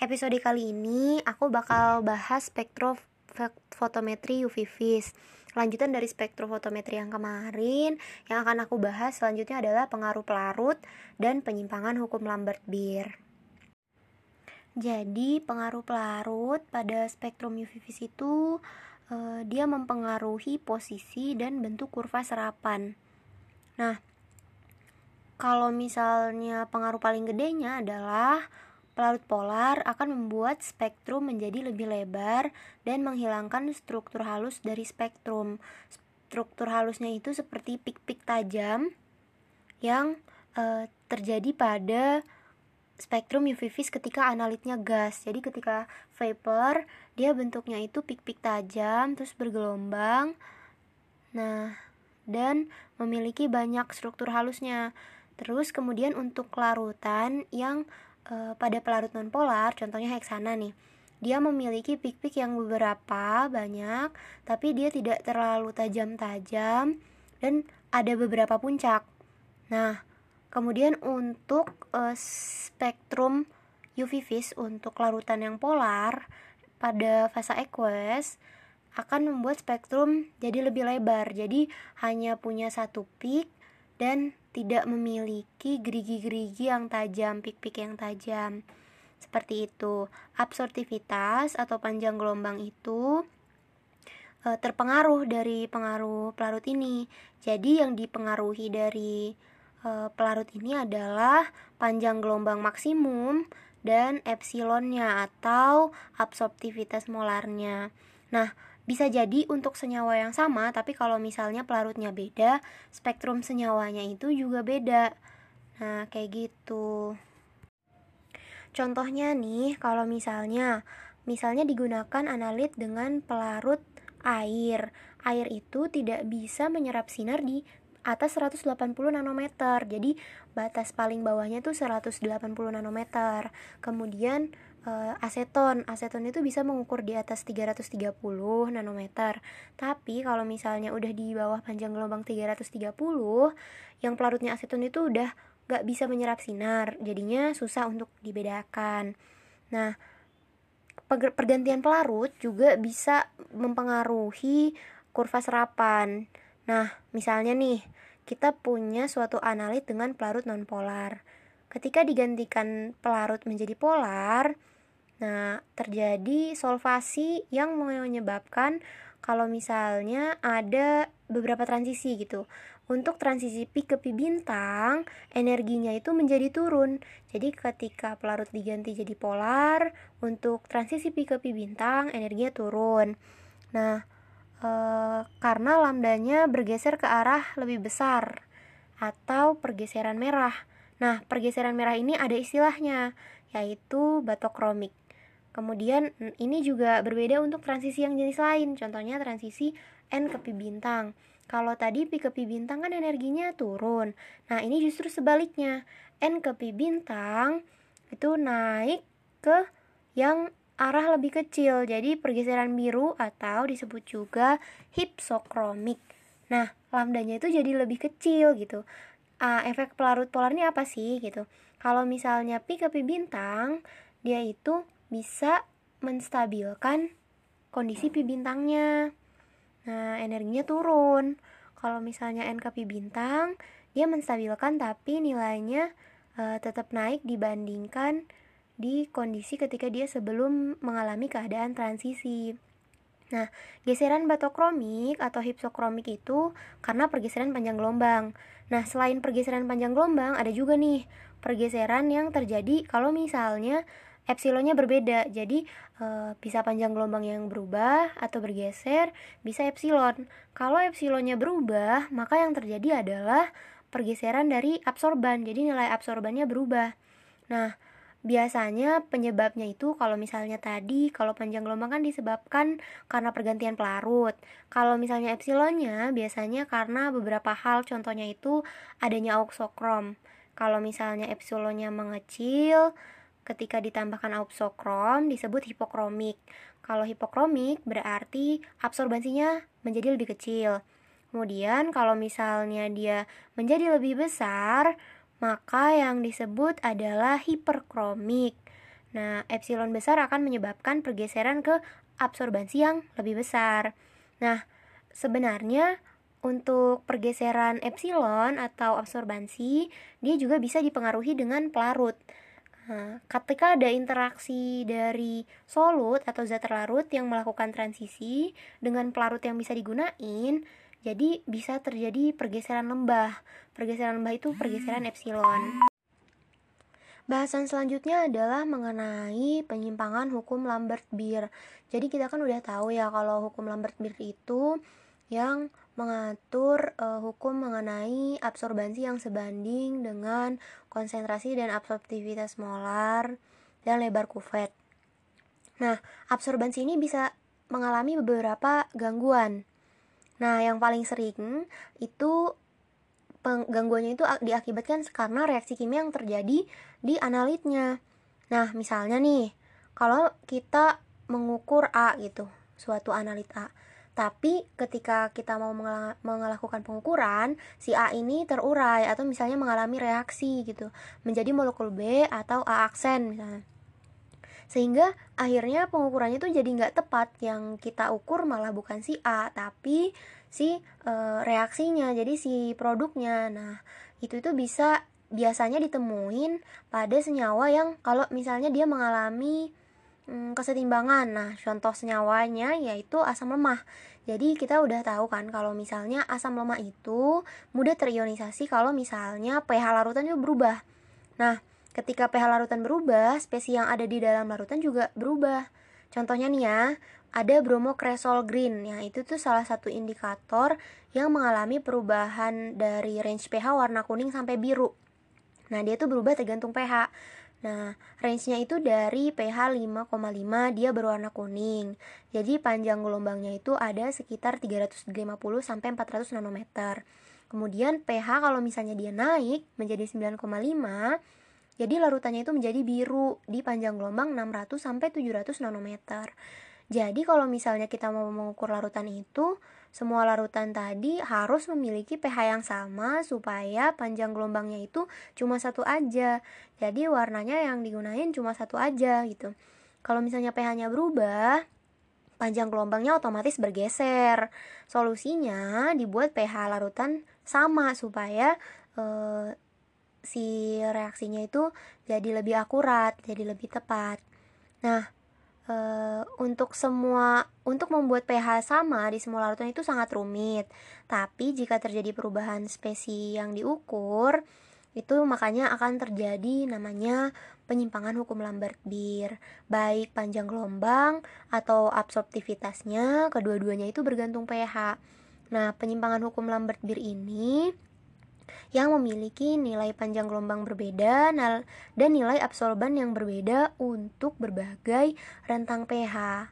Episode kali ini aku bakal bahas spektrofotometri UV vis. Lanjutan dari spektrofotometri yang kemarin, yang akan aku bahas selanjutnya adalah pengaruh pelarut dan penyimpangan hukum Lambert-Beer. Jadi, pengaruh pelarut pada spektrum UV vis itu eh, dia mempengaruhi posisi dan bentuk kurva serapan. Nah, kalau misalnya pengaruh paling gedenya adalah pelarut polar akan membuat spektrum menjadi lebih lebar dan menghilangkan struktur halus dari spektrum. Struktur halusnya itu seperti pik-pik tajam yang e, terjadi pada spektrum UV vis ketika analitnya gas. Jadi ketika vapor, dia bentuknya itu pik-pik tajam terus bergelombang. Nah, dan memiliki banyak struktur halusnya. Terus kemudian untuk larutan yang e, pada pelarut nonpolar, contohnya heksana nih. Dia memiliki pik-pik yang beberapa banyak, tapi dia tidak terlalu tajam-tajam dan ada beberapa puncak. Nah, kemudian untuk e, spektrum UV vis untuk larutan yang polar pada fase aqueous akan membuat spektrum jadi lebih lebar. Jadi hanya punya satu pik dan tidak memiliki gerigi-gerigi yang tajam, pik-pik yang tajam. Seperti itu. Absorptivitas atau panjang gelombang itu e, terpengaruh dari pengaruh pelarut ini. Jadi yang dipengaruhi dari e, pelarut ini adalah panjang gelombang maksimum dan epsilonnya atau absorptivitas molarnya. Nah, bisa jadi untuk senyawa yang sama, tapi kalau misalnya pelarutnya beda, spektrum senyawanya itu juga beda. Nah, kayak gitu. Contohnya nih, kalau misalnya misalnya digunakan analit dengan pelarut air. Air itu tidak bisa menyerap sinar di atas 180 nanometer. Jadi batas paling bawahnya tuh 180 nanometer. Kemudian uh, aseton. Aseton itu bisa mengukur di atas 330 nanometer. Tapi kalau misalnya udah di bawah panjang gelombang 330, yang pelarutnya aseton itu udah gak bisa menyerap sinar. Jadinya susah untuk dibedakan. Nah, pergantian pelarut juga bisa mempengaruhi kurva serapan. Nah, misalnya nih, kita punya suatu analit dengan pelarut nonpolar. Ketika digantikan pelarut menjadi polar, Nah, terjadi solvasi yang menyebabkan kalau misalnya ada beberapa transisi gitu. Untuk transisi pi ke pi bintang, energinya itu menjadi turun. Jadi ketika pelarut diganti jadi polar, untuk transisi pi ke pi bintang, energinya turun. Nah, e, karena lambdanya bergeser ke arah lebih besar atau pergeseran merah. Nah, pergeseran merah ini ada istilahnya, yaitu batokromik. Kemudian ini juga berbeda untuk transisi yang jenis lain, contohnya transisi N ke pi bintang. Kalau tadi pi ke pi bintang kan energinya turun. Nah, ini justru sebaliknya. N ke pi bintang itu naik ke yang arah lebih kecil. Jadi pergeseran biru atau disebut juga hypsokromik. Nah, lambdanya itu jadi lebih kecil gitu. Uh, efek pelarut polar apa sih gitu? Kalau misalnya pi ke pi bintang, dia itu bisa menstabilkan kondisi pi bintangnya. Nah, energinya turun. Kalau misalnya NK pi bintang, dia menstabilkan tapi nilainya uh, tetap naik dibandingkan di kondisi ketika dia sebelum mengalami keadaan transisi. Nah, geseran batokromik atau hipsokromik itu karena pergeseran panjang gelombang. Nah, selain pergeseran panjang gelombang, ada juga nih pergeseran yang terjadi kalau misalnya epsilonnya berbeda. Jadi e, bisa panjang gelombang yang berubah atau bergeser bisa epsilon. Kalau epsilonnya berubah maka yang terjadi adalah pergeseran dari absorban. Jadi nilai absorbannya berubah. Nah biasanya penyebabnya itu kalau misalnya tadi kalau panjang gelombang kan disebabkan karena pergantian pelarut. Kalau misalnya epsilonnya biasanya karena beberapa hal. Contohnya itu adanya auxokrom kalau misalnya epsilonnya mengecil ketika ditambahkan auxokrom disebut hipokromik. Kalau hipokromik berarti absorbansinya menjadi lebih kecil. Kemudian kalau misalnya dia menjadi lebih besar, maka yang disebut adalah hiperkromik. Nah, epsilon besar akan menyebabkan pergeseran ke absorbansi yang lebih besar. Nah, sebenarnya untuk pergeseran epsilon atau absorbansi, dia juga bisa dipengaruhi dengan pelarut. Nah, ketika ada interaksi dari solut atau zat terlarut yang melakukan transisi dengan pelarut yang bisa digunain, jadi bisa terjadi pergeseran lembah. Pergeseran lembah itu pergeseran epsilon. Bahasan selanjutnya adalah mengenai penyimpangan hukum Lambert-Beer. Jadi kita kan udah tahu ya kalau hukum Lambert-Beer itu yang mengatur uh, hukum mengenai absorbansi yang sebanding dengan konsentrasi dan absorptivitas molar dan lebar kuvet. Nah, absorbansi ini bisa mengalami beberapa gangguan. Nah, yang paling sering itu gangguannya itu diakibatkan karena reaksi kimia yang terjadi di analitnya. Nah, misalnya nih, kalau kita mengukur A gitu, suatu analit A tapi ketika kita mau melakukan pengukuran, si A ini terurai atau misalnya mengalami reaksi gitu, menjadi molekul B atau A aksen misalnya. Sehingga akhirnya pengukurannya itu jadi nggak tepat, yang kita ukur malah bukan si A, tapi si e, reaksinya, jadi si produknya. Nah, itu itu bisa biasanya ditemuin pada senyawa yang kalau misalnya dia mengalami hmm, kesetimbangan. Nah, contoh senyawanya yaitu asam lemah. Jadi kita udah tahu kan kalau misalnya asam lemah itu mudah terionisasi kalau misalnya pH larutan itu berubah. Nah, ketika pH larutan berubah, spesies yang ada di dalam larutan juga berubah. Contohnya nih ya, ada bromokresol green. Ya, itu tuh salah satu indikator yang mengalami perubahan dari range pH warna kuning sampai biru. Nah, dia tuh berubah tergantung pH. Nah, range-nya itu dari pH 5,5 dia berwarna kuning. Jadi panjang gelombangnya itu ada sekitar 350 sampai 400 nanometer. Kemudian pH kalau misalnya dia naik menjadi 9,5, jadi larutannya itu menjadi biru di panjang gelombang 600 sampai 700 nanometer. Jadi kalau misalnya kita mau mengukur larutan itu, semua larutan tadi harus memiliki pH yang sama supaya panjang gelombangnya itu cuma satu aja. Jadi warnanya yang digunain cuma satu aja gitu. Kalau misalnya pH-nya berubah, panjang gelombangnya otomatis bergeser. Solusinya dibuat pH larutan sama supaya eh, si reaksinya itu jadi lebih akurat, jadi lebih tepat. Nah, Uh, untuk semua untuk membuat pH sama di semua larutan itu sangat rumit. Tapi jika terjadi perubahan spesies yang diukur, itu makanya akan terjadi namanya penyimpangan hukum Lambert-Beer. Baik panjang gelombang atau absorptivitasnya, kedua-duanya itu bergantung pH. Nah, penyimpangan hukum Lambert-Beer ini yang memiliki nilai panjang gelombang berbeda dan nilai absorban yang berbeda untuk berbagai rentang pH.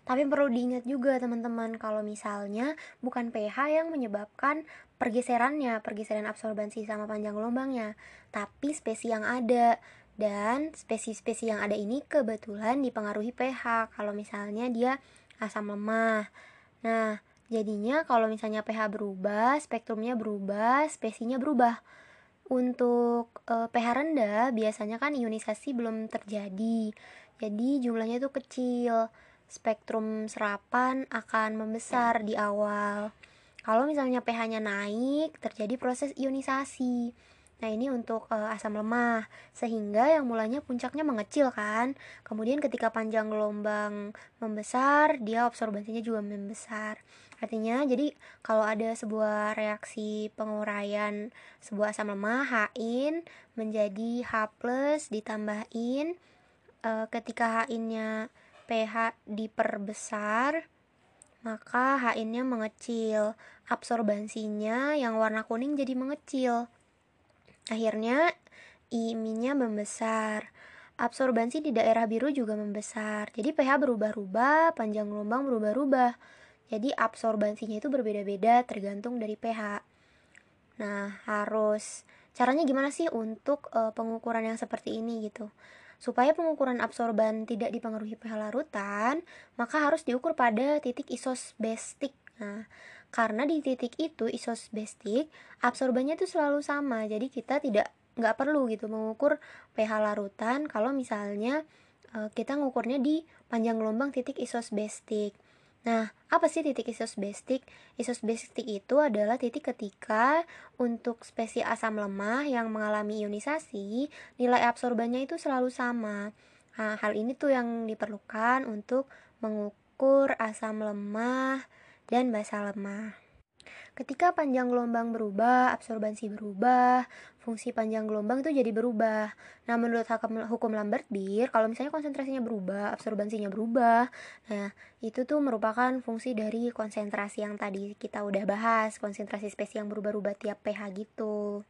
Tapi perlu diingat juga teman-teman kalau misalnya bukan pH yang menyebabkan pergeserannya, pergeseran absorbansi sama panjang gelombangnya, tapi spesies yang ada dan spesies-spesies yang ada ini kebetulan dipengaruhi pH. Kalau misalnya dia asam lemah. Nah, Jadinya kalau misalnya pH berubah, spektrumnya berubah, spesiesnya berubah. Untuk e, pH rendah biasanya kan ionisasi belum terjadi. Jadi jumlahnya itu kecil. Spektrum serapan akan membesar di awal. Kalau misalnya pH-nya naik, terjadi proses ionisasi. Nah, ini untuk e, asam lemah, sehingga yang mulanya puncaknya mengecil kan. Kemudian ketika panjang gelombang membesar, dia absorbansinya juga membesar. Artinya, jadi kalau ada sebuah reaksi penguraian sebuah asam lemah H-in menjadi H+ ditambahin e, ketika H-nya pH diperbesar, maka H-nya mengecil. Absorbansinya yang warna kuning jadi mengecil Akhirnya IMI-nya membesar. Absorbansi di daerah biru juga membesar. Jadi pH berubah-ubah, panjang gelombang berubah-ubah. Jadi absorbansinya itu berbeda-beda tergantung dari pH. Nah, harus caranya gimana sih untuk uh, pengukuran yang seperti ini gitu? Supaya pengukuran absorban tidak dipengaruhi pH larutan, maka harus diukur pada titik isosbestik. Nah, karena di titik itu isosbestik absorbannya itu selalu sama jadi kita tidak nggak perlu gitu mengukur pH larutan kalau misalnya uh, kita ngukurnya di panjang gelombang titik isosbestik. Nah, apa sih titik isosbestik? Isosbestik itu adalah titik ketika untuk spesies asam lemah yang mengalami ionisasi, nilai absorbannya itu selalu sama. Nah, hal ini tuh yang diperlukan untuk mengukur asam lemah dan basa lemah. Ketika panjang gelombang berubah, absorbansi berubah, fungsi panjang gelombang itu jadi berubah. Nah, menurut hukum Lambert-Beer, kalau misalnya konsentrasinya berubah, absorbansinya berubah, nah itu tuh merupakan fungsi dari konsentrasi yang tadi kita udah bahas, konsentrasi spesies yang berubah-ubah tiap pH gitu.